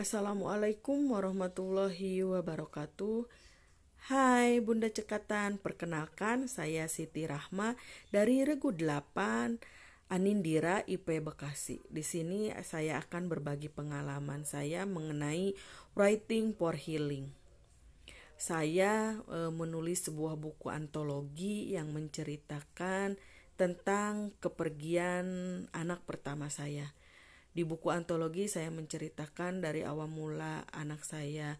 Assalamualaikum warahmatullahi wabarakatuh. Hai Bunda Cekatan, perkenalkan saya Siti Rahma dari Regu 8 Anindira IP Bekasi. Di sini saya akan berbagi pengalaman saya mengenai writing for healing. Saya e, menulis sebuah buku antologi yang menceritakan tentang kepergian anak pertama saya di buku antologi saya menceritakan dari awal mula anak saya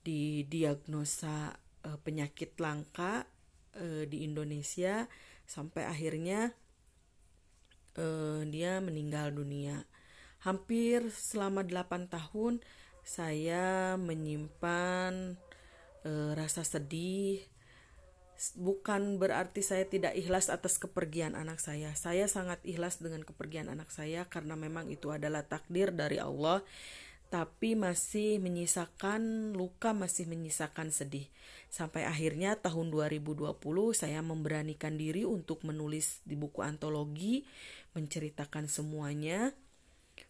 didiagnosa e, penyakit langka e, di Indonesia sampai akhirnya e, dia meninggal dunia. Hampir selama 8 tahun saya menyimpan e, rasa sedih, bukan berarti saya tidak ikhlas atas kepergian anak saya. Saya sangat ikhlas dengan kepergian anak saya karena memang itu adalah takdir dari Allah. Tapi masih menyisakan luka, masih menyisakan sedih. Sampai akhirnya tahun 2020 saya memberanikan diri untuk menulis di buku antologi, menceritakan semuanya.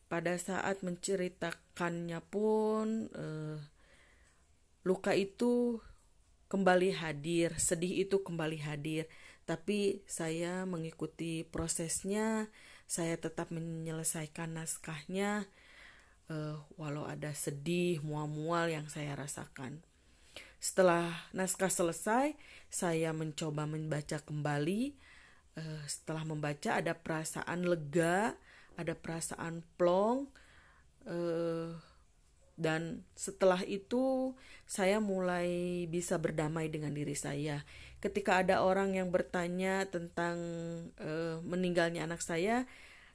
Pada saat menceritakannya pun, eh, luka itu kembali hadir, sedih itu kembali hadir. Tapi saya mengikuti prosesnya, saya tetap menyelesaikan naskahnya, uh, walau ada sedih, mual-mual yang saya rasakan. Setelah naskah selesai, saya mencoba membaca kembali. Uh, setelah membaca, ada perasaan lega, ada perasaan plong. Uh, dan setelah itu saya mulai bisa berdamai dengan diri saya. Ketika ada orang yang bertanya tentang uh, meninggalnya anak saya,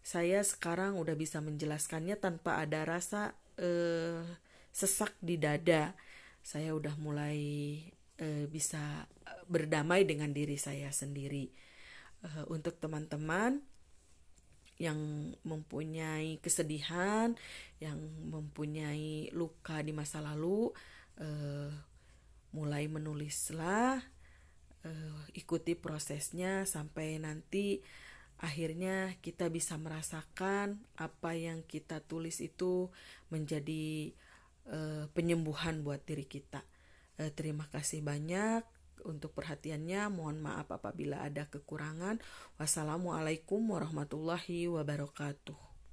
saya sekarang udah bisa menjelaskannya tanpa ada rasa uh, sesak di dada. Saya udah mulai uh, bisa berdamai dengan diri saya sendiri. Uh, untuk teman-teman yang mempunyai kesedihan, yang mempunyai luka di masa lalu, uh, mulai menulislah, uh, ikuti prosesnya sampai nanti akhirnya kita bisa merasakan apa yang kita tulis itu menjadi uh, penyembuhan buat diri kita. Uh, terima kasih banyak untuk perhatiannya. Mohon maaf apabila ada kekurangan. Wassalamualaikum warahmatullahi wabarakatuh.